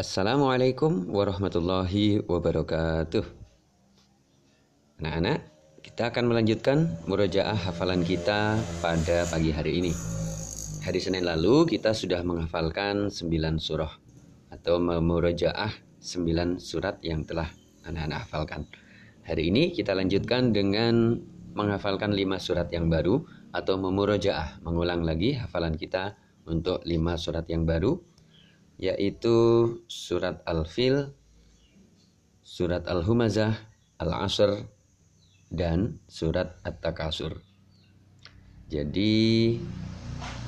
Assalamualaikum warahmatullahi wabarakatuh. Anak-anak, kita akan melanjutkan murojaah hafalan kita pada pagi hari ini. Hari Senin lalu kita sudah menghafalkan 9 surah atau memurojaah 9 surat yang telah anak-anak hafalkan. Hari ini kita lanjutkan dengan menghafalkan 5 surat yang baru atau memurojaah, mengulang lagi hafalan kita untuk 5 surat yang baru yaitu surat Al-Fil, surat Al-Humazah, Al-Asr, dan surat At-Takasur. Jadi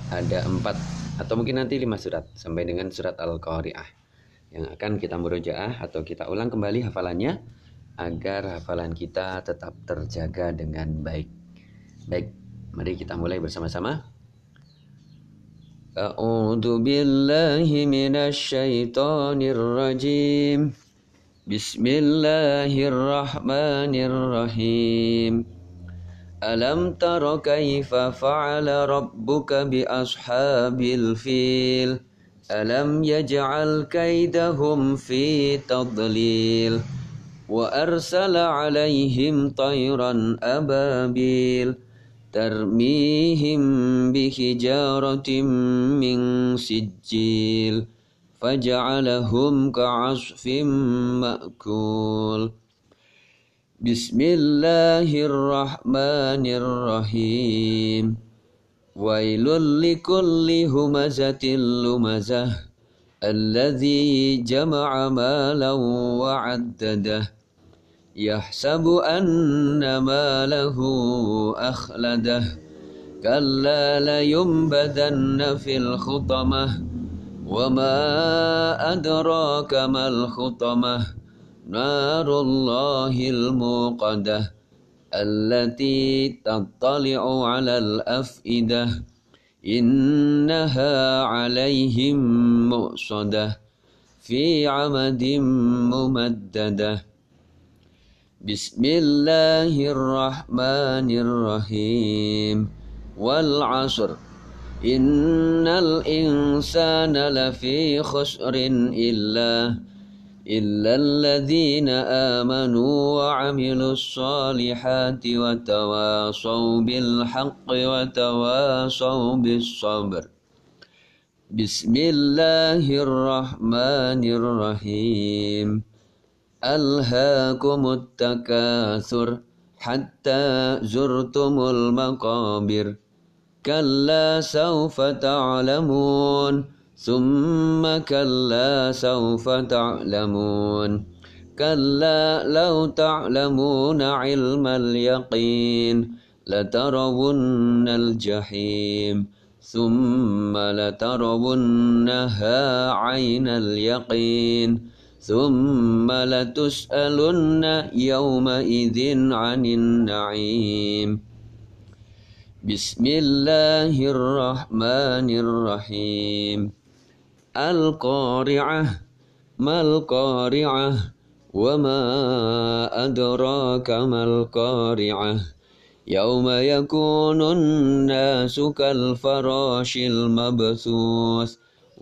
ada empat atau mungkin nanti lima surat sampai dengan surat Al-Qari'ah yang akan kita murojaah atau kita ulang kembali hafalannya agar hafalan kita tetap terjaga dengan baik. Baik, mari kita mulai bersama-sama. أعوذ بالله من الشيطان الرجيم. بسم الله الرحمن الرحيم. ألم تر كيف فعل ربك بأصحاب الفيل؟ ألم يجعل كيدهم في تضليل؟ وأرسل عليهم طيرا أبابيل. ترميهم بحجارة من سجيل فجعلهم كعصف مأكول. بسم الله الرحمن الرحيم. ويل لكل همزة لمزة الذي جمع مالا وعدده. يحسب أن ماله أخلده. كلا لينبذن في الخطمة. وما أدراك ما الخطمة. نار الله الموقدة التي تطلع على الأفئدة. إنها عليهم مؤصدة. في عمد ممددة. بسم الله الرحمن الرحيم والعصر إن الإنسان لفي خسر إلا إلا الذين آمنوا وعملوا الصالحات وتواصوا بالحق وتواصوا بالصبر بسم الله الرحمن الرحيم ألهاكم التكاثر حتى زرتم المقابر. كلا سوف تعلمون ثم كلا سوف تعلمون. كلا لو تعلمون علم اليقين لترون الجحيم. ثم لترونها عين اليقين. ثم لتسألن يومئذ عن النعيم. بسم الله الرحمن الرحيم. القارعة ما القارعة؟ وما أدراك ما القارعة؟ يوم يكون الناس كالفراش المبثوث.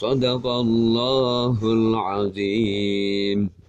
صدق الله العظيم.